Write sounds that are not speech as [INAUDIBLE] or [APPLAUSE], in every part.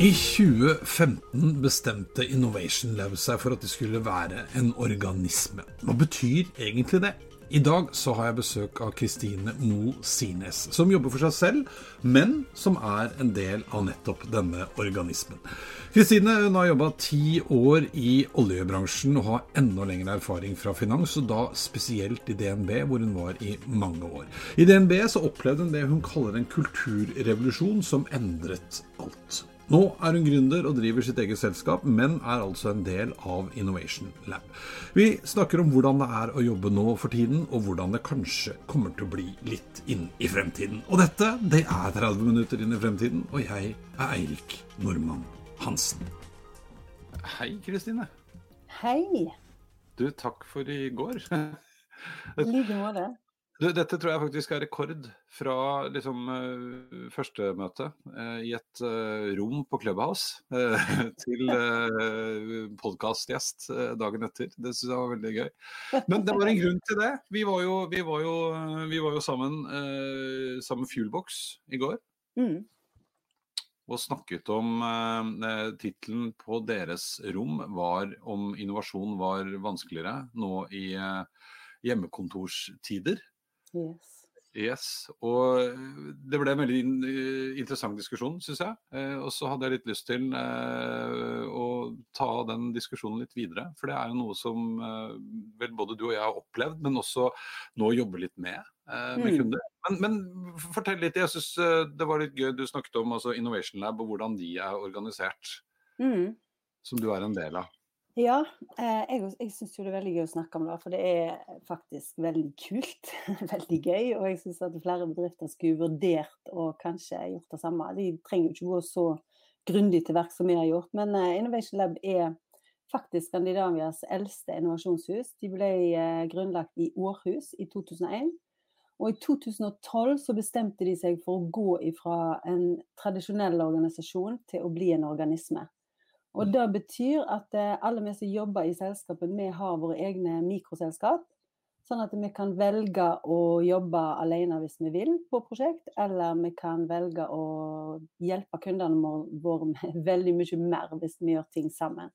I 2015 bestemte Innovation Lab seg for at det skulle være en organisme. Hva betyr egentlig det? I dag så har jeg besøk av Kristine Mo Sines, som jobber for seg selv, men som er en del av nettopp denne organismen. Kristine har jobba ti år i oljebransjen og har enda lengre erfaring fra finans, og da spesielt i DNB, hvor hun var i mange år. I DNB så opplevde hun det hun kaller en kulturrevolusjon som endret alt. Nå er hun gründer og driver sitt eget selskap, men er altså en del av Innovation Lab. Vi snakker om hvordan det er å jobbe nå for tiden, og hvordan det kanskje kommer til å bli litt inn i fremtiden. Og dette, det er 30 minutter inn i fremtiden, og jeg er Eirik Normann Hansen. Hei, Kristine. Hei. Du, takk for i går. I like måte. Du, dette tror jeg faktisk er rekord fra liksom, uh, første møte uh, i et uh, rom på Clubhouse [LAUGHS] til uh, podkastgjest dagen etter. Det syns jeg var veldig gøy. Men det var en grunn til det. Vi var jo, vi var jo, vi var jo sammen sammen Fuelbox i går. Mm. Og snakket om uh, Tittelen på deres rom var om innovasjon var vanskeligere nå i hjemmekontorstider. Yes. Yes, og Det ble en veldig interessant diskusjon, syns jeg. Eh, og så hadde jeg litt lyst til eh, å ta den diskusjonen litt videre. For det er jo noe som eh, vel både du og jeg har opplevd, men også nå jobber litt med med mm. kunder. Men, men, fortell litt. Jeg syns det var litt gøy du snakket om altså Innovation Lab og hvordan de er organisert. Mm. Som du er en del av. Ja, eh, jeg, jeg syns det er veldig gøy å snakke om det. For det er faktisk veldig kult. [LAUGHS] veldig gøy. Og jeg syns at flere bedrifter skulle vurdert og kanskje gjort det samme. De trenger jo ikke gå så grundig til verk som vi har gjort. Men eh, Innovation Lab er faktisk Skandinavias eldste innovasjonshus. De ble eh, grunnlagt i Århus i 2001. Og i 2012 så bestemte de seg for å gå ifra en tradisjonell organisasjon til å bli en organisme. Og Det betyr at eh, alle vi som jobber i selskapet, vi har våre egne mikroselskap. Sånn at vi kan velge å jobbe alene hvis vi vil på prosjekt, eller vi kan velge å hjelpe kundene våre med [LAUGHS] veldig mye mer hvis vi gjør ting sammen.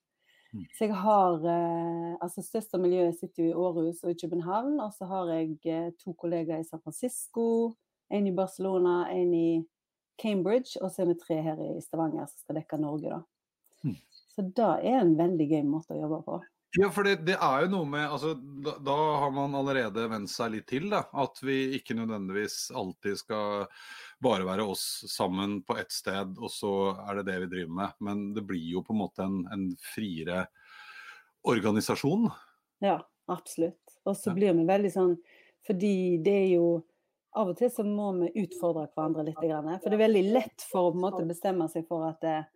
Mm. Så jeg har eh, altså Største miljøet sitter jo i Århus og i København. Og så har jeg eh, to kollegaer i San Francisco, en i Barcelona, en i Cambridge, og så er vi tre her i Stavanger som skal dekke Norge, da. Så det er en veldig gøy måte å jobbe på. Ja, for det, det er jo noe med altså, da, da, har man allerede vent seg litt til. da, At vi ikke nødvendigvis alltid skal bare være oss sammen på ett sted, og så er det det vi driver med. Men det blir jo på en måte en, en friere organisasjon. Ja, absolutt. Og så blir vi veldig sånn Fordi det er jo Av og til så må vi utfordre hverandre litt. For det er veldig lett for å på en måte bestemme seg for at det, Eh,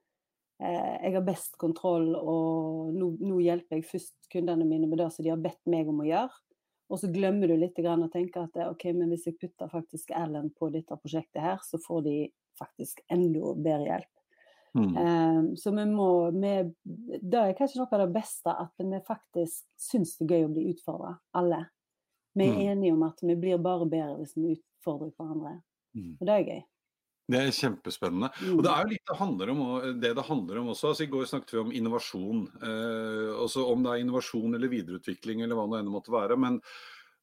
jeg har best kontroll, og nå, nå, hjelper jeg først kundene mine med det som de har bedt meg om å gjøre. Og så glemmer du litt å tenke at ok, men hvis jeg putter faktisk Erlend på dette prosjektet her, så får de faktisk enda bedre hjelp. Mm. Um, så vi må vi, Det er kanskje noe av det beste, at vi faktisk syns det er gøy å bli utfordra, alle. Vi er mm. enige om at vi blir bare bedre hvis vi utfordrer hverandre. Mm. Og det er gøy. Det er kjempespennende. Og det mm. er jo litt det handler om, det det handler om også. Altså, I går snakket vi om innovasjon. Eh, også om det er innovasjon eller videreutvikling eller hva det enn måtte være. Men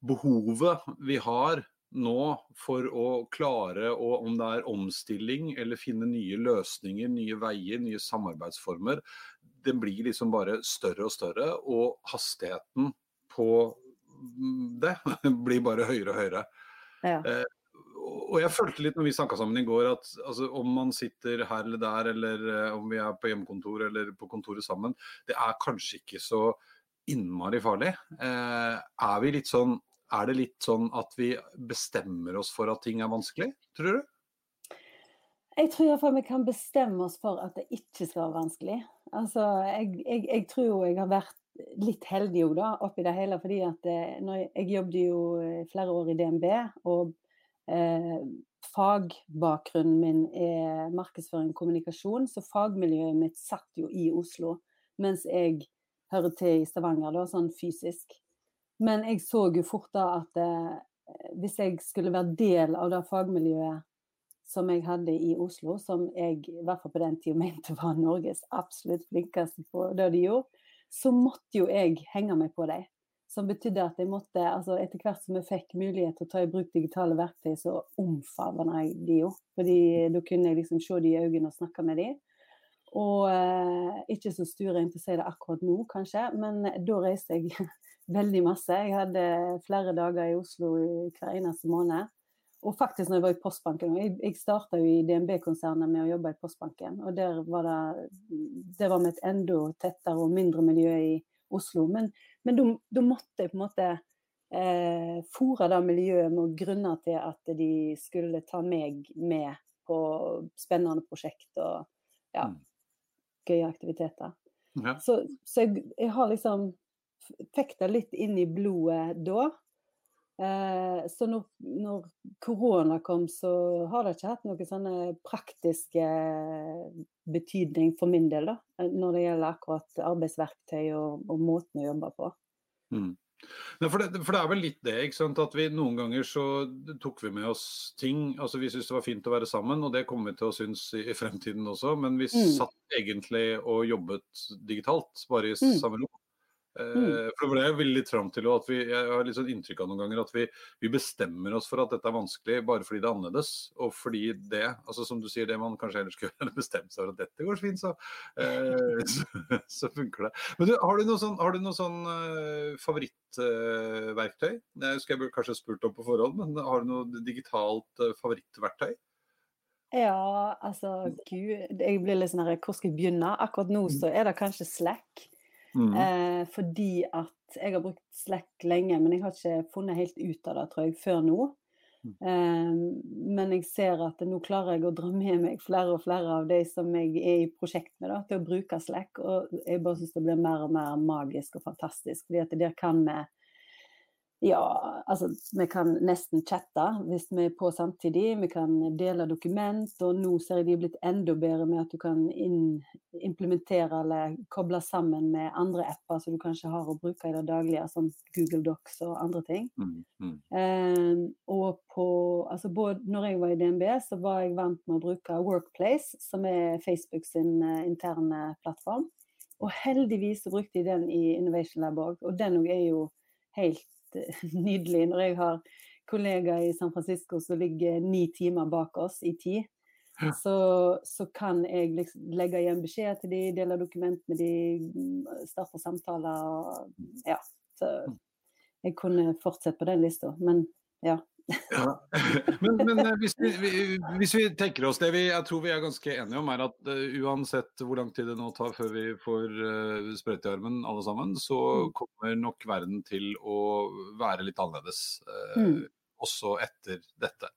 behovet vi har nå for å klare, å, om det er omstilling eller finne nye løsninger, nye veier, nye samarbeidsformer, det blir liksom bare større og større. Og hastigheten på det [LAUGHS] blir bare høyere og høyere. Ja. Eh, og jeg følte litt når vi snakka sammen i går, at altså, om man sitter her eller der, eller uh, om vi er på hjemmekontor eller på kontoret sammen, det er kanskje ikke så innmari farlig. Uh, er vi litt sånn er det litt sånn at vi bestemmer oss for at ting er vanskelig, tror du? Jeg tror iallfall vi kan bestemme oss for at det ikke skal være vanskelig. Altså, jeg, jeg, jeg tror jeg har vært litt heldig jo da, oppi det hele. fordi at når jeg, jobbet jo eh, flere år i DNB, og eh, fagbakgrunnen min er markedsføring og kommunikasjon, så fagmiljøet mitt satt jo i Oslo, mens jeg hører til i Stavanger, da, sånn fysisk. Men jeg så jo fort da at eh, hvis jeg skulle være del av det fagmiljøet som jeg hadde i Oslo, som jeg i hvert fall på den tida mente var Norges absolutt flinkeste på det de gjorde, så måtte jo jeg henge meg på dem. Som betydde at jeg måtte, altså etter hvert som jeg fikk mulighet til å ta i bruk digitale verktøy, så omfavna jeg de jo. Fordi da kunne jeg liksom se de i øynene og snakke med de. Og eh, ikke så stureint å si det akkurat nå, kanskje, men da reiste jeg [LAUGHS] veldig masse. Jeg hadde flere dager i Oslo hver eneste måned. Og faktisk når jeg var i Postbanken Jeg, jeg starta jo i DNB-konsernet med å jobbe i Postbanken. Og der var det, det var med et enda tettere og mindre miljø i Oslo. Men, men da måtte jeg på en måte eh, fòre det miljøet med grunner til at de skulle ta meg med på spennende prosjekt og ja, mm. gøye aktiviteter. Ja. Så, så jeg, jeg, har liksom fikk det litt inn i blodet da. Eh, så når, når, korona kom, så har det ikke hatt noen sånne praktiske betydning for min del, da. Når det gjelder akkurat arbeidsverktøy og, og måten å jobbe på. Mm. Nei, for, det, for, det, er vel litt det, ikke sant? at vi noen ganger så tok vi med oss ting. altså Vi syntes det var fint å være sammen, og det kommer vi til å synes i, i fremtiden også. Men vi mm. satt egentlig og jobbet digitalt, bare i mm. samme rom. Mm. Eh, for det ble jeg litt fram til at vi, Jeg har litt sånn inntrykk av noen ganger at vi, vi, bestemmer oss for at dette er vanskelig bare fordi det er annerledes. Og fordi det, altså som du sier, det man kanskje ellers skulle [LAUGHS] bestemt seg for at dette går fint, så, eh, [LAUGHS] så, så, funker det. Men du, Har du noe sånn, har du noe sånn uh, favorittverktøy? Uh, det skulle jeg kanskje spurt om på forhånd, men har du noe digitalt uh, favorittverktøy? Ja, altså gud, jeg blir litt sånn her, hvor skal jeg begynne? Akkurat nå så er det kanskje Slack. Mm. Eh, fordi at jeg har brukt Slack lenge, men jeg har ikke funnet helt ut av det, tror jeg, før nå. Mm. Eh, men jeg ser at nå klarer jeg å dra med meg flere og flere av de som jeg er i prosjekt med, da, til å bruke Slack. Og jeg bare syns det blir mer og mer magisk og fantastisk. fordi at der kan vi ja, altså vi kan nesten chatte hvis vi er på samtidig. Vi kan dele dokument, og nå ser jeg de er blitt enda bedre med at du kan implementere eller koble sammen med andre apper som du kanskje har å bruke i det daglige, som Google Docs og andre ting. Mm, mm. Eh, og på, altså både når jeg var i DNB, så var jeg vant med å bruke Workplace, som er Facebook sin uh, interne plattform. Og heldigvis så brukte jeg den i Innovation Lab òg, og den er jo helt [LAUGHS] nydelig når jeg har kollegaer i San Francisco som ligger ni timer bak oss i tid. Så, så, kan jeg liksom legge igjen beskjed til de, dele dokument med de, starte samtaler og ja. Så jeg kunne fortsette på den lista, men ja. Ja. [LAUGHS] Men, men eh, hvis, vi, hvis, vi, tenker oss det vi jeg tror vi er ganske enige om, er at uh, uansett hvor lang tid det nå tar før vi får uh, sprøyte i armen alle sammen, så mm. kommer nok verden til å være litt annerledes uh, mm. også etter dette.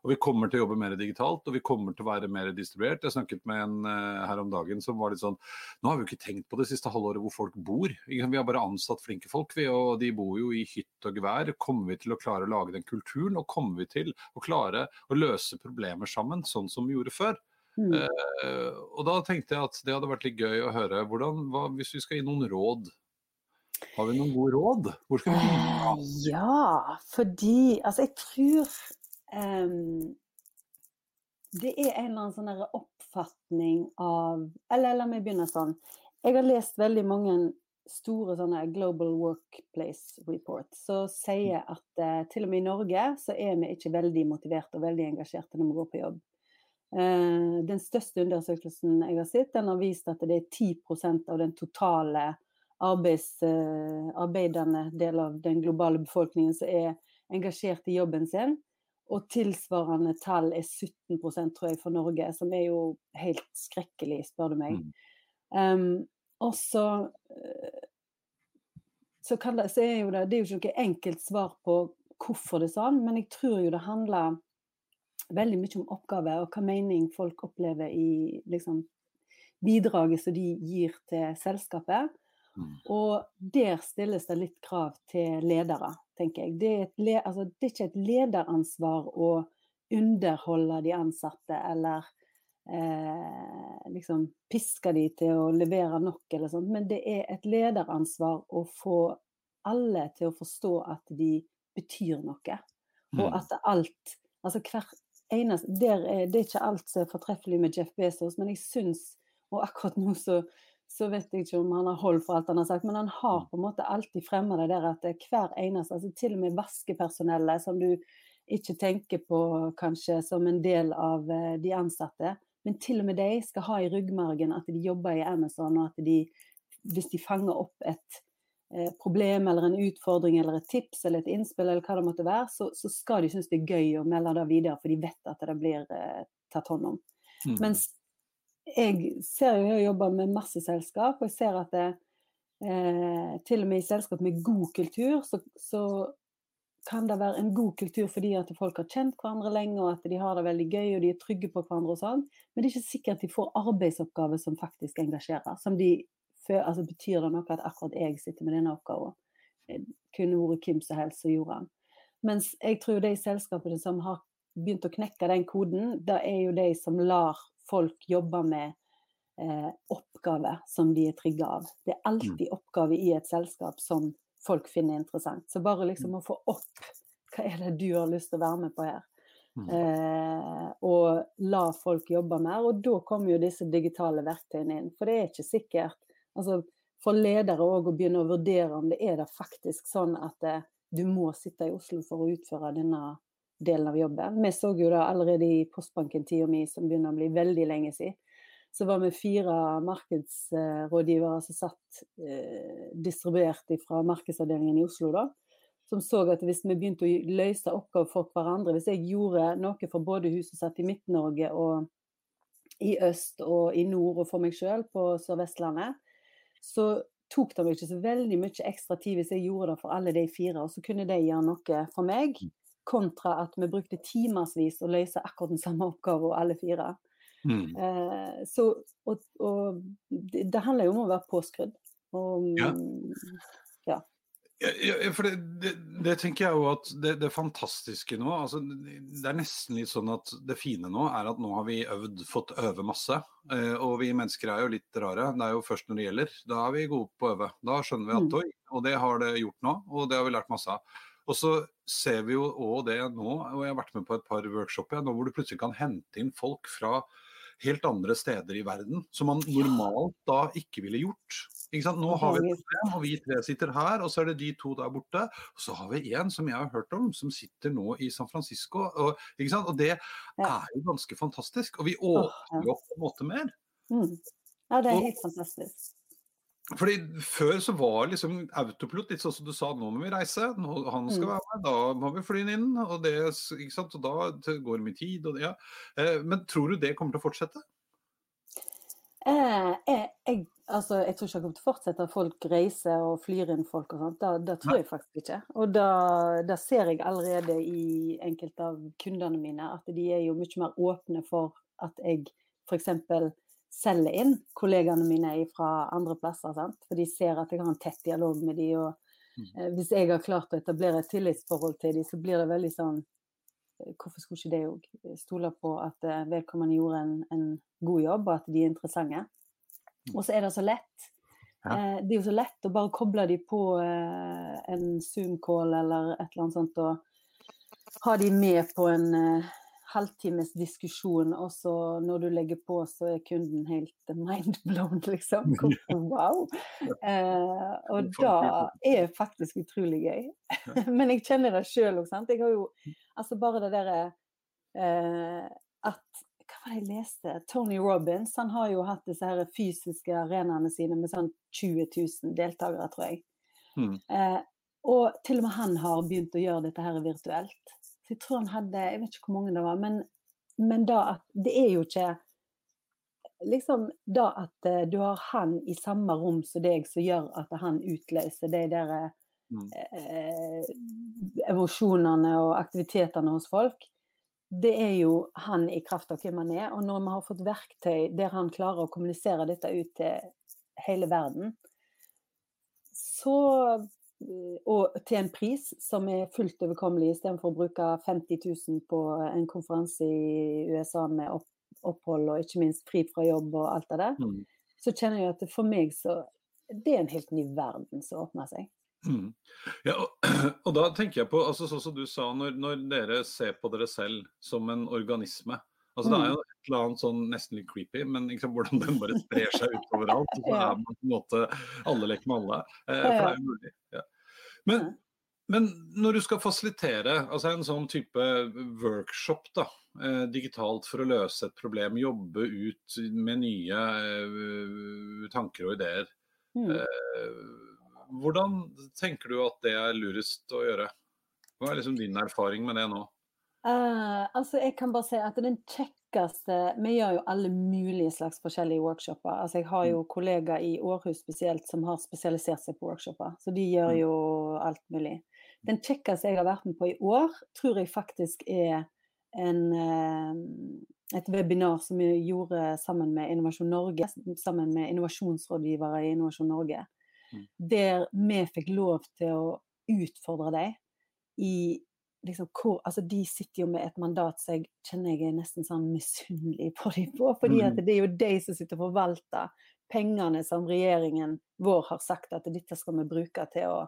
Og vi kommer til å jobbe mer digitalt, og vi kommer til å være mer distribuert. Jeg snakket med en uh, her om dagen som var litt sånn Nå har vi jo ikke tenkt på det siste halvåret hvor folk bor. Vi har bare ansatt flinke folk, vi, og de bor jo i hytt og gevær. Kommer vi til å klare å lage den kulturen, og kommer vi til å klare å løse problemer sammen, sånn som vi gjorde før? Mm. Uh, og da tenkte jeg at det hadde vært litt gøy å høre. Hvordan, hva, hvis vi skal gi noen råd har vi noen gode råd? Hvor skal vi? Uh, ja, fordi Altså, jeg tror um, det er en eller annen sånn oppfatning av Eller la meg begynne sånn. Jeg har lest veldig mange store sånne Global Workplace Reports som sier at uh, til og med i Norge så er vi ikke veldig motiverte og veldig engasjerte når vi går på jobb. Uh, den største undersøkelsen jeg har sett, den har vist at det er 10% av den totale arbeids, uh, arbeidende del av den globale befolkningen som er engasjert i jobben sin. Og tilsvarende tall er 17% tror jeg for Norge, som er jo helt skrekkelig, spør du meg. Um, og så, så, det, så er jo det, det er jo ikke noe enkelt svar på hvorfor det er sånn, men jeg tror jo det handler veldig mye om oppgaver og hva mening folk opplever i liksom, bidraget som de gir til selskapet. Mm. Og der stilles det litt krav til ledere, tenker jeg. Det er, et, altså, det er, ikke et lederansvar å underholde de ansatte eller eh, liksom piske de til å levere nok, eller sånt. Men det er et lederansvar å få alle til å forstå at de betyr noe. Og mm. at alt Altså hver eneste er, Det er ikke alt som er fortreffelig med Jeff Bezos, men jeg syns Og akkurat nå så så vet jeg ikke om han har hold for alt han har sagt, men han har på en måte alltid fremma det der at er hver eneste altså Til og med vaskepersonellet, som du ikke tenker på kanskje som en del av eh, de ansatte, men til og med de skal ha i ryggmargen at de jobber i Amazon, og at de, hvis de fanger opp et eh, problem eller en utfordring eller et tips eller et innspill eller hva det måtte være, så, så skal de synes det er gøy å melde det videre, for de vet at det blir eh, tatt hånd om. Mm. Mens jeg ser jo jeg jobber med masse selskap, og jeg ser at det, eh, til og med i selskap med god kultur, så, så, kan det være en god kultur fordi at folk har kjent hverandre lenge, og at de har det veldig gøy og de er trygge på hverandre og sånn. Men det er ikke sikkert at de får arbeidsoppgaver som faktisk engasjerer. Som de altså Betyr det noe at akkurat jeg sitter med denne oppgaven? Kunne vært hvem som helst som gjorde den. Mens jeg tror de selskapene som har begynt å knekke den koden, det er jo de som lar folk jobber med eh, oppgaver som de er trygge av. Det er alltid mm. oppgaver i et selskap som folk finner interessant. Så bare liksom mm. å få opp [LAUGHS] hva er det du har lyst til å være med på her. Mm. Eh, og la folk jobbe mer. Og da kommer jo disse digitale verktøyene inn. For det er ikke sikkert altså For ledere òg å begynne å vurdere om det er det faktisk sånn at eh, du må sitte i Oslo for å utføre denne delen av jobben. Vi så jo da allerede i Postbanken-tida mi, som begynner å bli veldig lenge siden, så var vi fire markedsrådgivere som satt eh, distribuert fra markedsavdelingen i Oslo, da. Som så at hvis vi begynte å løse oppgaver for hverandre, hvis jeg gjorde noe for både hun som satt i Midt-Norge og i øst og i nord og for meg sjøl på Sør-Vestlandet, så tok det meg ikke så veldig mye ekstra tid hvis jeg gjorde det for alle de fire, og så kunne de gjøre noe for meg. Kontra at vi brukte timevis å løse akkurat den samme oppgaven, alle fire. Mm. Eh, så, og, og det, handler jo om å være påskrudd. Og, ja. ja. Ja, for det, det, det, tenker jeg jo at det, det fantastiske nå altså Det er nesten litt sånn at det fine nå er at nå har vi øvd, fått øve masse. Eh, og vi mennesker er jo litt rare. Det er jo først når det gjelder. Da er vi gode på å øve. Da skjønner vi at mm. og det har det gjort nå. Og det har vi lært masse av. Og så ser vi jo òg det nå, og jeg har vært med på et par workshoper nå hvor du plutselig kan hente inn folk fra helt andre steder i verden, som man normalt da ikke ville gjort. Ikke Nå har vi et problem, og vi tre sitter her, og så er det de to der borte. Og så har vi en som jeg har hørt om, som sitter nå i San Francisco. Og, og det er jo ganske fantastisk. Og vi åpner jo opp på en måte mer. Mm. Ja, det er helt fantastisk. Fordi Før så var liksom autopilot litt sånn som du sa, nå må vi reise. Nå, han skal mm. være med, da må vi fly inn. Og, det, ikke sant? og da går det mye tid. Og det, ja. Eh, men tror du det kommer til å fortsette? Eh, jeg, jeg, altså, jeg tror ikke det kommer til å fortsette at folk reiser og flyr inn folk og sånt. Det, tror jeg faktisk ikke. Og da ser jeg allerede i enkelte av kundene mine at de er jo mye mer åpne for at jeg f.eks selger inn kollegaene mine fra andre plasser. Sant? For de ser at jeg har en tett dialog med dem. Og mm. eh, hvis jeg har klart å etablere et tillitsforhold til dem, så blir det veldig sånn eh, Hvorfor skulle ikke det òg stole på at eh, vedkommende gjorde en, en, god jobb, og at de er interessante? Mm. Og så er det så lett. Ja. Eh, det er jo så lett å bare koble dem på eh, en Zoom-call eller et eller annet sånt, og ha de med på en halvtimes diskusjon, og så når du legger på, så er kunden helt mindblown, [LAUGHS] liksom. Wow! Eh, og da er det faktisk utrolig gøy. [LAUGHS] Men jeg kjenner det sjøl òg, sant. Jeg har jo altså bare det derre eh, at hva var det jeg leste? Tony Robins han har jo hatt disse her fysiske arenaene sine med sånn 20 000 deltakere, tror jeg. Mm. Eh, og til og med han har begynt å gjøre dette her virtuelt. Jeg tror han hadde Jeg vet ikke hvor mange det var, men, men da at Det er jo ikke liksom da at uh, du har han i samme rom som deg, som gjør at han utløser de der mm. eh, emosjonene og aktivitetene hos folk. Det er jo han i kraft av hvem han er. Og når vi har fått verktøy der han klarer å kommunisere dette ut til hele verden, så og til en pris som er fullt overkommelig, istedenfor å bruke 50 000 på en konferanse i USA med opp, opphold og ikke minst fri fra jobb og alt det der, mm. så kjenner jeg at for meg så Det er en helt ny verden som åpner seg. Mm. Ja, og, [CLEARS THROAT] og, da tenker jeg på, altså sånn som du sa, når, når, dere ser på dere selv som en organisme altså mm. Det er jo et eller annet sånn nesten litt creepy, men liksom, hvordan den bare sprer seg utover alt. Så er man på en måte alle leker med alle. Eh, for det er jo mulig. Ja. Men, men, når du skal fasilitere altså en sånn type workshop da, eh, digitalt for å løse et problem, jobbe ut med nye eh, tanker og ideer, mm. eh, hvordan tenker du at det er lurest å gjøre? Hva er liksom din erfaring med det nå? Uh, altså jeg kan bare si at den kjekkeste Vi gjør jo alle mulige slags forskjellige workshoper. Altså jeg har jo mm. kollegaer i Århus spesielt som har spesialisert seg på workshoper. Så de gjør mm. jo alt mulig. Den kjekkeste jeg har vært med på i år, tror jeg faktisk er en, uh, et webinar som vi gjorde sammen med Innovasjon Norge, sammen med innovasjonsrådgivere i Innovasjon Norge. Mm. Der vi fikk lov til å utfordre dem i liksom, hvor, altså, De sitter jo med et mandat som jeg kjenner jeg er nesten sånn misunnelig [LAUGHS] på dem på. fordi at mm. det er jo de som sitter og forvalter pengene som regjeringen vår har sagt at dette skal vi bruke til å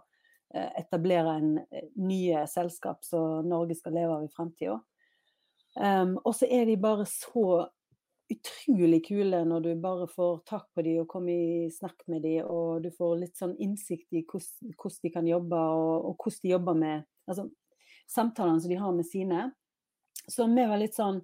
eh, etablere en eh, nye selskap som Norge skal leve av i framtida. Um, og så er de bare så utrolig kule når du bare får tak på dem og kommer i snakk med dem, og du får litt sånn innsikt i hvordan de kan jobbe, og, og hvordan de jobber med altså, samtalene som de har med sine. Så vi var litt sånn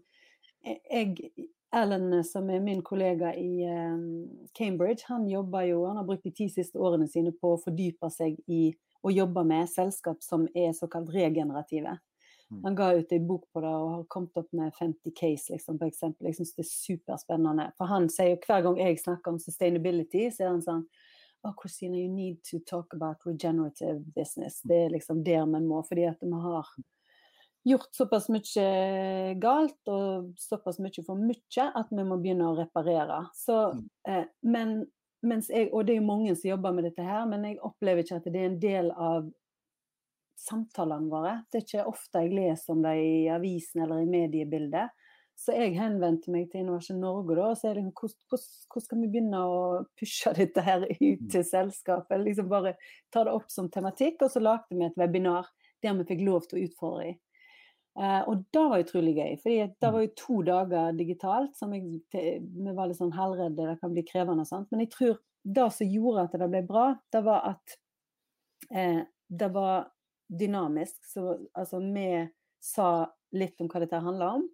jeg, Alan, som er min kollega i um, Cambridge, han jobber jo, han har brukt de ti siste årene sine på å fordype seg i å jobbe med selskap som er såkalt regenerative. Mm. Han ga ut en bok på det og har kommet opp med 50 case, liksom, på eksempel. Jeg syns det er superspennende. For han sier jo hver gang jeg snakker om sustainability, så er han sånn oh, Christina, you need to talk about regenerative business. Det er liksom der vi må, fordi at vi har gjort såpass mye galt og såpass mye for mye at vi må begynne å reparere. Så, mm. eh, men, jeg, og det er jo mange som jobber med dette her, men jeg opplever ikke at det er en del av samtalene våre. Det er ikke ofte jeg leser om det i avisen eller i mediebildet. Så jeg henvendte meg til Innovasjon Norge da, og sa liksom, hvordan, skal vi begynne å pushe dette her ut mm. til selskapet? Liksom bare ta det opp som tematikk, og så lagde vi et webinar der vi fikk lov til å utfordre i. Uh, og det var utrolig gøy, for det mm. var jo to dager digitalt. som jeg, Vi var litt sånn halvredde, det kan bli krevende og sånt. Men jeg tror det som gjorde at det ble bra, det var at uh, det var dynamisk. Så altså vi sa litt om hva dette handla om.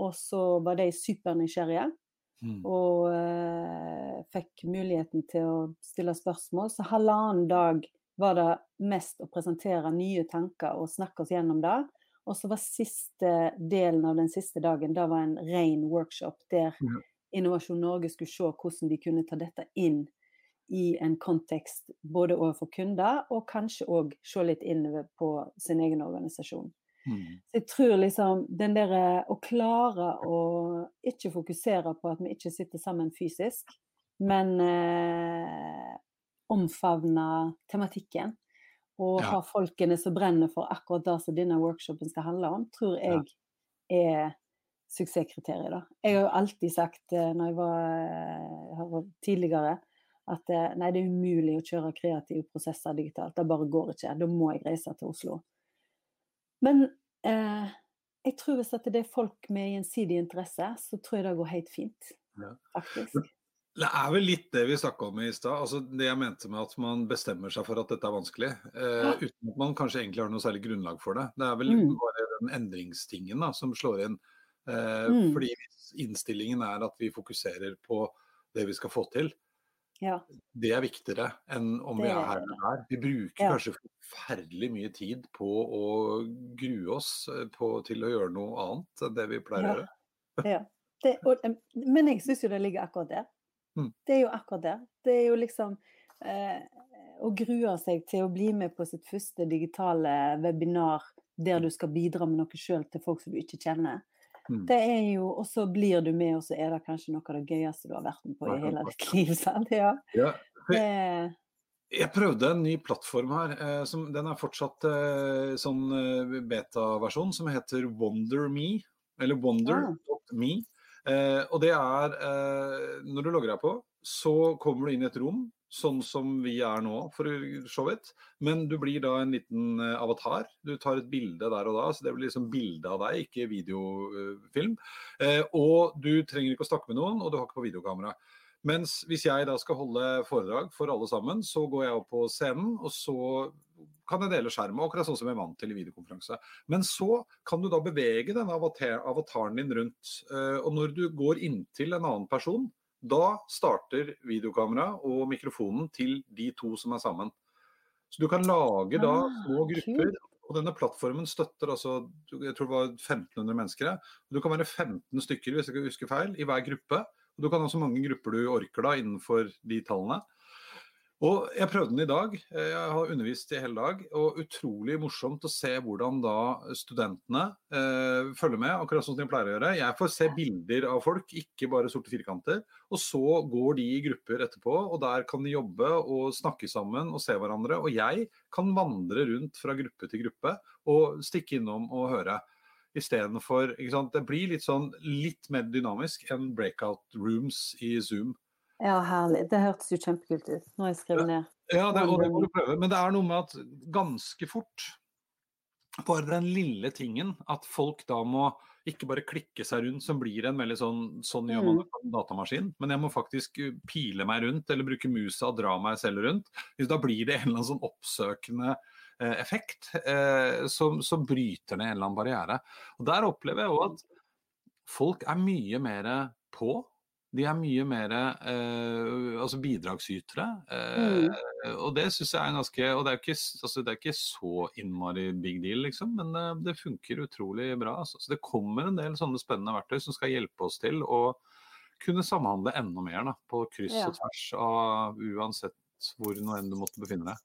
Og så var de supernysgjerrige. Mm. Og uh, fikk muligheten til å stille spørsmål. Så halvannen dag var det mest å presentere nye tanker og snakke oss gjennom det. Og så var siste delen av den siste dagen da var en ren workshop der mm. Innovasjon Norge skulle se hvordan de kunne ta dette inn i en kontekst både overfor kunder, og kanskje òg se litt innover på sin egen organisasjon. Mm. Så jeg tror liksom den der å klare å ikke fokusere på at vi ikke sitter sammen fysisk, men eh, omfavne tematikken. Og ja. ha folkene som brenner for akkurat det som denne workshopen skal handle om, tror jeg er suksesskriteriet. da. Jeg har jo alltid sagt eh, når jeg var eh, tidligere, at eh, nei, det er umulig å kjøre kreative prosesser digitalt. Det bare går ikke. Da må jeg reise til Oslo. Men eh, jeg tror hvis det er folk med gjensidig interesse, så tror jeg det går helt fint. Ja. Faktisk. Det er vel litt det vi snakka om i stad. Altså det jeg mente med at man bestemmer seg for at dette er vanskelig, eh, ja. uten at man kanskje egentlig har noe særlig grunnlag for det. Det er vel mm. bare den endringstingen da, som slår inn. Eh, mm. Fordi innstillingen er at vi fokuserer på det vi skal få til, Ja. Det er viktigere enn om vi er her er eller der. Vi bruker Ja. kanskje forferdelig mye tid på å grue oss eh, på, til å gjøre noe annet enn det vi pleier å Ja. gjøre. Det, og, men jeg syns jo det ligger akkurat der. Mm. Det er jo akkurat der. Det er jo liksom eh, å grue seg til å bli med på sitt første digitale webinar der du skal bidra med noe sjøl til folk som du ikke kjenner. Mm. Det er jo, Og så blir du med, og så er det kanskje noe av det gøyeste du har vært med på i hele ditt liv. [LAUGHS] sant? Ja. Ja. Jeg prøvde en ny plattform her. Eh, som, den er fortsatt eh, sånn eh, beta-versjon, som heter WonderMe. Eller Wonder.me. Eh, og det er Når du logger deg på, så kommer du inn i et rom, sånn som vi er nå, for så vidt. Men du blir da en liten eh, avatar. Du tar et bilde der og da, så det blir liksom bilde av deg, ikke videofilm. Eh, og du trenger ikke å snakke med noen, og du har ikke på videokamera. Mens hvis jeg da skal holde foredrag for alle sammen, så går jeg opp på scenen, og så kan jeg dele skjermen, akkurat sånn som jeg er vant til i videokonferanse. Men så kan du da bevege denne avatar avataren din rundt. eh, Og når du går inntil en annen person, da starter videokamera og mikrofonen til de to som er sammen. Så du kan lage da Ah, små grupper. Og denne plattformen støtter altså jeg tror det var 1500 mennesker. her. Du kan være 15 stykker hvis jeg ikke husker feil, i hver gruppe. Og du kan ha så mange grupper du orker da innenfor de tallene. Og Jeg prøvde den i dag, eh, jeg har undervist i hele dag. og Utrolig morsomt å se hvordan da studentene eh, følger med, akkurat sånn som de pleier å gjøre. Jeg får se bilder av folk, ikke bare sorte firkanter. Og så går de i grupper etterpå, og der kan de jobbe og snakke sammen og se hverandre. Og jeg kan vandre rundt fra gruppe til gruppe og stikke innom og høre. Istedenfor Det blir litt sånn litt mer dynamisk enn breakout rooms i Zoom. Ja, herlig. Det hørtes jo kjempekult ut. Nå har jeg skrevet ned. Ja, det, og det må du prøve. Men det er noe med at ganske fort bare den lille tingen at folk da må ikke bare klikke seg rundt, som blir en veldig sånn Sånn gjør man det på en datamaskin. Men jeg må faktisk uh, pile meg rundt, eller bruke musa og dra meg selv rundt. Hvis Da blir det en eller annen sånn oppsøkende eh, effekt eh, som, som bryter ned en eller annen barriere. Og Der opplever jeg òg at folk er mye mer på. De er mye mer eh, altså bidragsytere. Eh, Og det syns jeg er ganske Og det er, ikke, altså, det er ikke så innmari big deal, liksom, men det, det funker utrolig bra. Altså. Så det kommer en del sånne spennende verktøy som skal hjelpe oss til å kunne samhandle enda mer da, på kryss Ja. og tvers av uansett hvor nå enn du måtte befinne deg.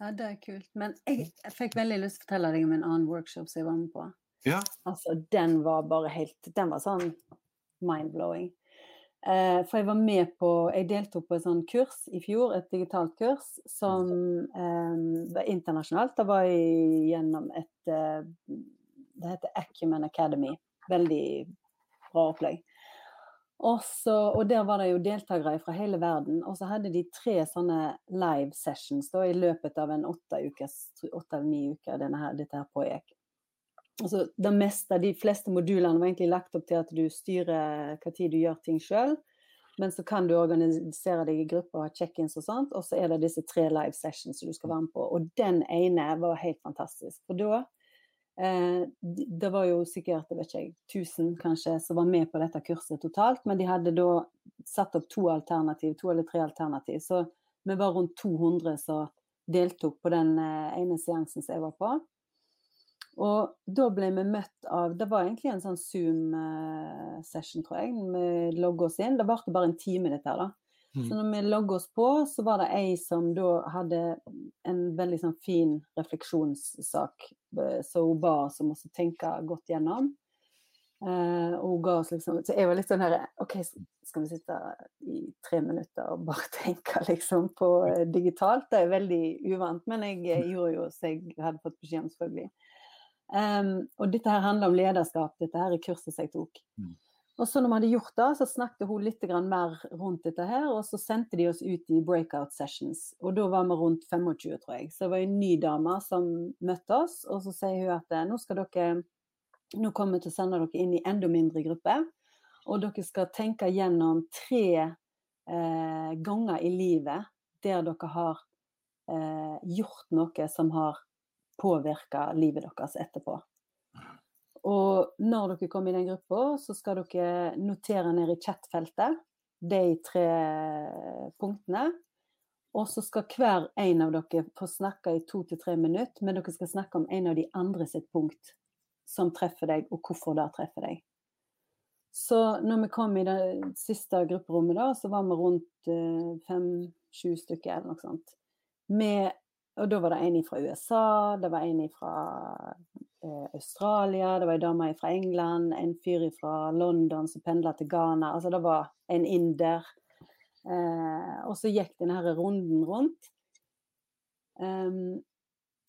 Ja, det er kult. Men jeg, jeg fikk veldig lyst til å fortelle deg om en annen workshop som jeg var med på. Ja. Altså, den var bare helt Den var sånn mind-blowing. Eh, for jeg var med på Jeg deltok på et sånt kurs i fjor, et digitalt kurs, som eh, var internasjonalt. Det var jeg gjennom et eh, Det heter Acumen Academy. Veldig bra opplegg. Også, og der var det jo deltakere fra hele verden. Og så hadde de tre sånne live sessions da, i løpet av en åtte ukers, åtte eller ni uker denne her, dette her pågikk. Altså, det meste, De fleste modulene var egentlig lagt opp til at du styrer hva tid du gjør ting sjøl. Men så kan du organisere deg i grupper og ha check-ins og sånt. Og så er det disse tre live sessions du skal være med på. Og den ene var helt fantastisk. For da eh, Det var jo sikkert jeg vet ikke, 1000 kanskje som var med på dette kurset totalt. Men de hadde da satt opp to alternativ, to eller tre alternativ. Så vi var rundt 200 som deltok på den eh, ene seansen som jeg var på. Og da ble vi møtt av Det var egentlig en sånn Zoom-session, tror jeg. Vi logget oss inn. Det varte bare en time, dette her, da. Mm. Så når vi logget oss på, så var det ei som da hadde en veldig sånn fin refleksjonssak eh, som hun ba oss om å tenke godt gjennom. Uh, og hun ga oss liksom Så jeg var litt sånn her OK, skal vi sitte i tre minutter og bare [LAUGHS] tenke liksom på eh, digitalt? Det er veldig uvant, men jeg eh, gjorde jo som jeg hadde fått beskjed om, selvfølgelig. Um, og dette her handler om lederskap, dette her er kurset som jeg tok. Mm. Og så når vi hadde gjort det, så snakket hun litt mer rundt dette her, og så sendte de oss ut i breakout sessions. Og da var vi rundt 25, tror jeg. Så det var en ny dame som møtte oss, og så sier hun at nå skal dere nå kommer vi til å sende dere inn i enda mindre grupper. Og dere skal tenke gjennom tre eh, ganger i livet der dere har eh, gjort noe som har påvirka livet deres etterpå. Og når dere kommer i den gruppa, så skal dere notere ned i chatfeltet de tre punktene. Og så skal hver en av dere få snakke i to til tre minutter, men dere skal snakke om en av de andre sitt punkt som treffer deg, og hvorfor det treffer deg. Så når vi kom i det siste grupperommet, da, så var vi rundt eh, fem-sju stykker eller noe sånt. Med, og da var det en fra USA, det var en fra eh, Australia, det var en dame fra England, en fyr fra London som pendla til Ghana. Altså det var en inder. Eh, og så gikk denne runden rundt. Um,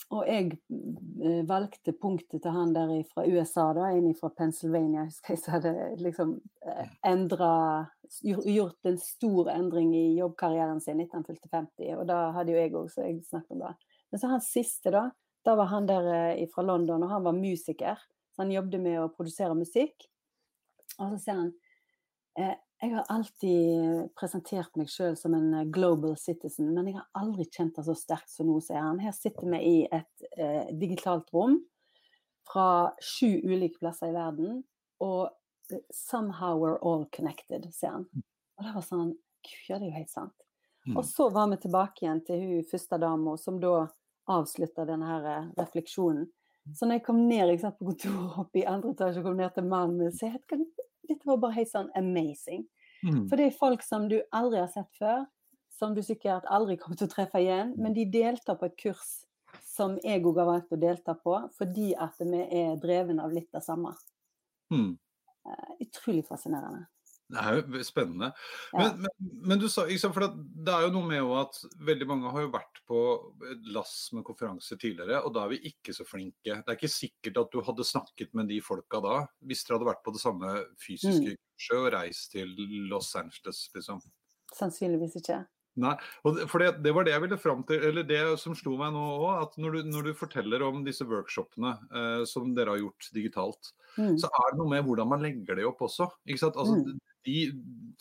og jeg eh, valgte punktet til han der fra USA, da, en fra Pennsylvania, husker jeg som hadde liksom eh, endra Gjort en stor endring i jobbkarrieren sin etter han fylte 50, og da hadde jo jeg òg, så jeg snakket om det. Men så han siste, da, da var han der eh, fra London, og han var musiker. Så han jobbet med å produsere musikk. Og så sier han eh, jeg har alltid presentert meg sjøl som en eh, global citizen, men jeg har aldri kjent det så sterkt som nå, sier han. Her sitter vi i et eh, digitalt rom fra sju ulike plasser i verden, og eh, somehow we're all connected, sier han. Og det var sånn Ja, det er jo helt sant. Mm. Og så var vi tilbake igjen til hun første dama, som da avslutta denne her eh, refleksjonen. Så når jeg kom ned jeg satt på kontoret oppe i andre etasje og kom ned til mannen min, så jeg dette var bare helt sånn amazing. Mm. For det er folk som du aldri har sett før, som du sikkert aldri kommer til å treffe igjen, men de deltar på et kurs som jeg òg har valgt å delta på, fordi at vi er dreven av litt det samme. Mm. Uh, utrolig fascinerende. Det er jo spennende. Men, ja. men, men, du sa, for det er jo noe med at veldig mange har jo vært på et lass med konferanser tidligere, og da er vi ikke så flinke. Det er ikke sikkert at du hadde snakket med de folka da, hvis dere hadde vært på det samme fysiske mm. kurset og reist til Los Angeles, liksom. Sannsynligvis ikke. Nei, for det, det, var det jeg ville fram til, eller det som slo meg nå òg. At når du, når du, forteller om disse workshopene eh, som dere har gjort digitalt, mm. så er det noe med hvordan man legger det opp også. ikke sant? Altså, mm. De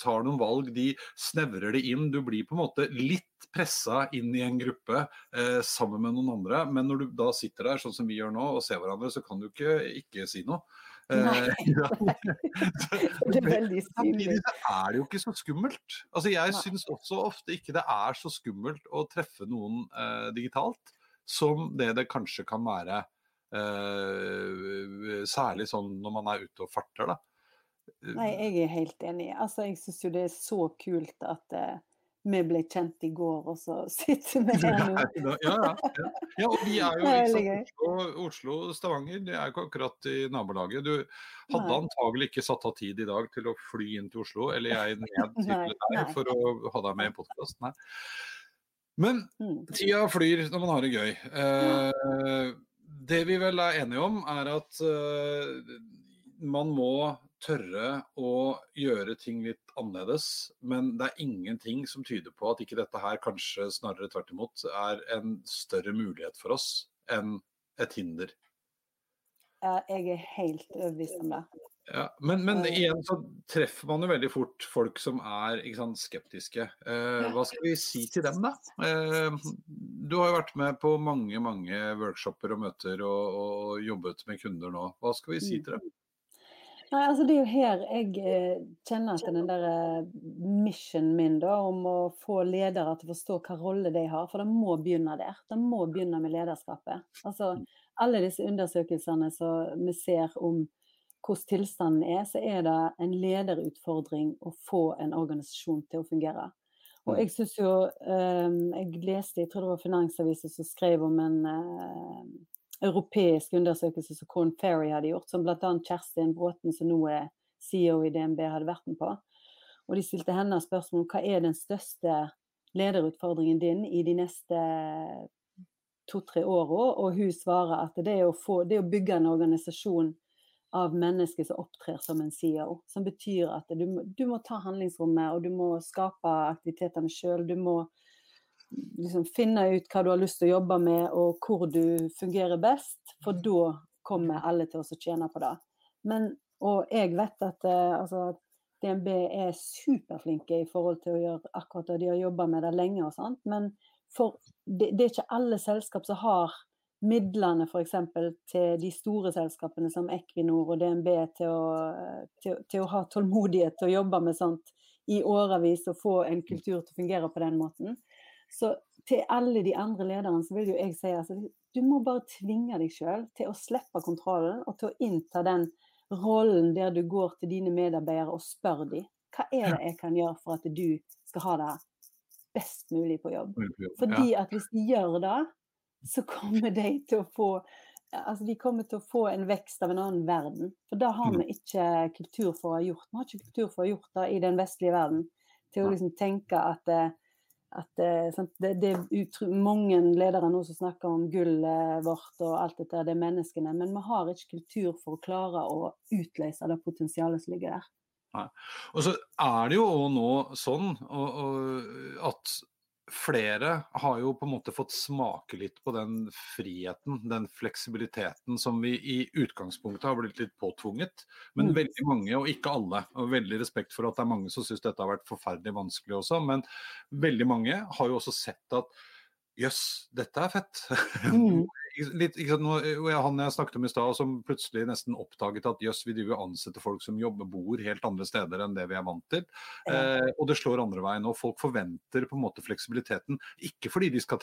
tar noen valg, de snevrer det inn. Du blir på en måte litt pressa inn i en gruppe eh, sammen med noen andre. Men når du da sitter der sånn som vi gjør nå og ser hverandre, så kan du ikke ikke si noe. Nei. [LAUGHS] [LAUGHS] det er veldig er det jo ikke så skummelt. Altså Jeg syns også ofte ikke det er så skummelt å treffe noen eh, digitalt som det det kanskje kan være. Eh, særlig sånn når man er ute og farter, da. Nei, jeg er helt enig. Altså, jeg syns jo det er så kult at uh, vi ble kjent i går, og så [LAUGHS] sitter vi her nå. ja, ja, ja. ja, og vi er jo liksom, Oslo, og Stavanger, det er ikke akkurat i nabolaget. Du hadde nei. antagelig ikke satt av tid i dag til å fly inn til Oslo, eller jeg ned [LAUGHS] til deg for å ha deg med i podkast. Men mm. tida flyr når man har det gøy. Eh, det vi vel er enige om, er at uh, man må tørre å gjøre ting litt annerledes. Men det er ingenting som tyder på at ikke dette her kanskje snarere tvert imot er en større mulighet for oss enn et hinder. Ja, jeg er helt overbevist om det. Ja, men, men, eh. igjen så treffer man jo veldig fort folk som er sant, skeptiske. Eh, hva skal vi si til dem, da? Eh, du har jo vært med på mange mange workshoper og møter og, og jobbet med kunder nå. Hva skal vi si til dem? Nei, altså Det er jo her jeg eh, kjenner at den der eh, missionen min da, om å få ledere til å forstå hva rolle de har. For det må begynne der. Det må begynne med lederskapet. Altså Alle disse undersøkelsene som vi ser om hvordan tilstanden er, så er det en lederutfordring å få en organisasjon til å fungere. Og jeg synes jo um, Jeg leste, jeg tror det var Finansavisen som skrev om en europeisk undersøkelse som Corn Ferry hadde gjort, som bl.a. Kjerstin Bråten, som nå er CEO i DNB, hadde vært med på. Og de stilte henne spørsmål om hva er den største lederutfordringen din i de neste to-tre åra, og hun svarer at det er, få, det er å bygge en organisasjon av mennesker som opptrer som en CEO. Som betyr at du, du må ta handlingsrommet, og du må skape aktivitetene sjøl. Du må liksom finne ut hva du har lyst til å jobbe med, og hvor du fungerer best. For da kommer alle til å tjene på det. Men, og jeg vet at eh, altså, DNB er superflinke i forhold til å gjøre akkurat det. De har jobba med det lenge og sånt. Men for, det, det, er ikke alle selskap som har midlene f.eks. til de store selskapene som Equinor og DNB til å, til, til å ha tålmodighet til å jobbe med sånt i årevis og få en kultur til å fungere på den måten. Så til alle de andre lederne så vil jo jeg si altså, du må bare tvinge deg sjøl til å slippe kontrollen og til å innta den rollen der du går til dine medarbeidere og spør dem hva er det jeg kan gjøre for at du skal ha det best mulig på jobb. Fordi at hvis de gjør det, så kommer de til å få altså de kommer til å få en vekst av en annen verden. For da har mm. vi ikke kultur for å ha gjort. Vi har ikke kultur for å ha gjort det i den vestlige verden. Til å liksom tenke at eh, at eh, det, det, er mange ledere nå som snakker om gullet vårt og alt dette, det er menneskene. Men vi har ikke kultur for å klare å utløse det potensialet som ligger der. Nei. Og så er det jo nå sånn og, og, at flere har jo på en måte fått smake litt på den friheten, den fleksibiliteten som vi i utgangspunktet har blitt litt påtvunget. Men mm. veldig mange, og ikke alle, og veldig respekt for at det er mange som syns dette har vært forferdelig vanskelig også, men veldig mange har jo også sett at jøss, dette er fett. [LAUGHS] Litt, ikke sant, han jeg snakket om i stad, som plutselig nesten oppdaget at jøss, vi driver og ansetter folk som jobber, bor helt andre steder enn det vi er vant til. Eh, og det slår andre veien. Og folk forventer på en måte fleksibiliteten, ikke fordi de skal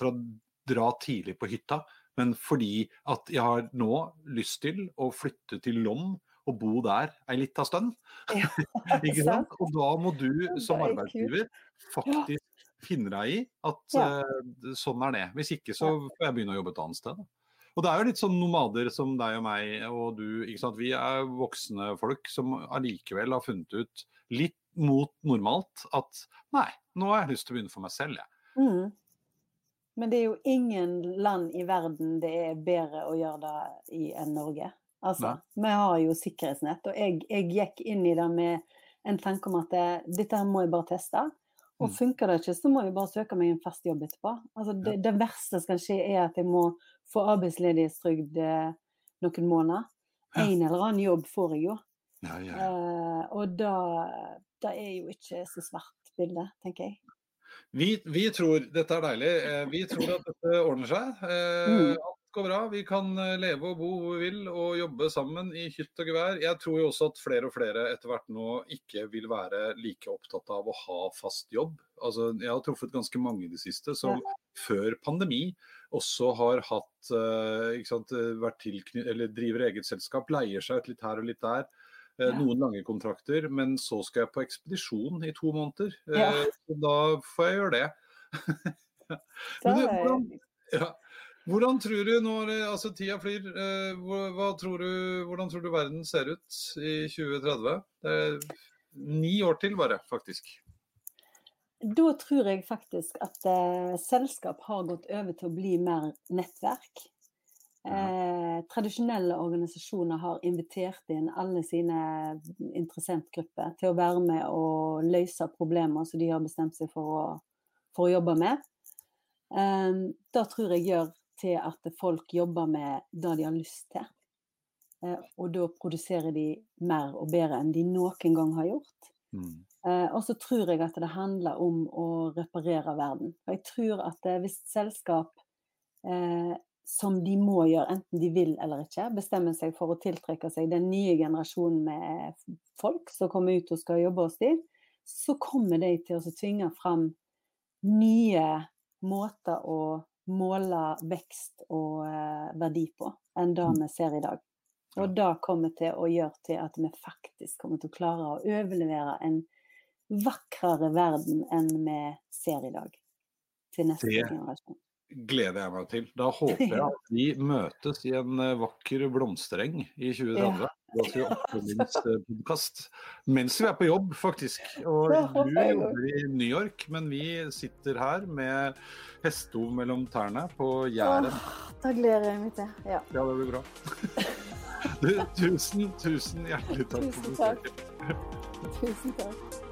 dra tidlig på hytta, men fordi at jeg har nå lyst til å flytte til Lom og bo der ei lita stund. Ja, [LAUGHS] [LAUGHS] ikke sant? Og da må du som arbeidsgiver faktisk finne deg i at ja. uh, sånn er det. Hvis ikke så får jeg begynne å jobbe et annet sted. Og det er jo litt sånn nomader som deg og meg og du. ikke sant? Vi er voksne folk som allikevel har funnet ut litt mot normalt at nei, nå har jeg lyst til å begynne for meg selv, jeg. Mm. Men det er jo ingen land i verden det er bedre å gjøre det i enn Norge. Altså, vi har jo sikkerhetsnett, og jeg, jeg, gikk inn i det med en tanke om at det, dette må jeg bare teste. Og mm. funker det ikke, så må jeg bare søke meg en fast jobb etterpå. Altså, det, det verste som kan skje, er at jeg må få arbeidsledighetstrygd eh, noen måneder. En eller annen jobb får jeg jo. Ja, ja. Eh, og da, da er jo ikke så svart bilde, tenker jeg. Vi, vi, tror dette er deilig. Eh, vi tror at dette ordner seg. Eh, alt går bra. Vi kan eh, leve og bo hvor vi vil og jobbe sammen i hytt og gevær. Jeg tror jo også at flere og flere etter hvert nå ikke vil være like opptatt av å ha fast jobb. Altså, jeg har truffet ganske mange i det siste som ja. før pandemi også har hatt uh, sant, vært tilknytt, eller driver eget selskap, leier seg ut litt her og litt der. Uh, ja. Noen lange kontrakter, men så skal jeg på ekspedisjon i to måneder. Ja. Da får jeg gjøre det. [LAUGHS] men, du, hvordan, ja. Hvordan tror du når altså tida flyr, eh, tror du, hvordan tror du verden ser ut i 2030? Det er ni år til bare, faktisk. Da tror jeg faktisk at eh, selskap har gått over til å bli mer nettverk. Eh, tradisjonelle organisasjoner har invitert inn alle sine interessentgrupper til å være med og løse problemer som de har bestemt seg for å, for å jobbe med. Eh, da tror jeg gjør til at folk jobber med det de har lyst til. Eh, og da produserer de mer og bedre enn de noen gang har gjort. Mm. Eh, og så tror jeg at det handler om å reparere verden. Og jeg tror at eh, hvis selskap eh, som de må gjøre, enten de vil eller ikke, bestemmer seg for å tiltrekke seg den nye generasjonen med folk som kommer ut og skal jobbe hos dem, så kommer de til å tvinge fram nye måter å måle vekst og eh, verdi på enn det mm. vi ser i dag. Og det kommer til å gjøre til at vi faktisk kommer til å klare å overlevere en vakrere verden enn vi ser i dag. Til neste det generasjon. gleder jeg meg til. Da [LAUGHS] håper jeg at vi møtes i en eh, vakker blomstereng i 2030. Ja til [LAUGHS] mens vi er på jobb, faktisk. Og du jobber i New York, men vi sitter her med hestehov mellom tærne på Jæren. Da gleder jeg meg til. Ja. ja, det blir bra. [LAUGHS] Du, tusen, tusen hjertelig takk tusen for besøket. Tusen takk.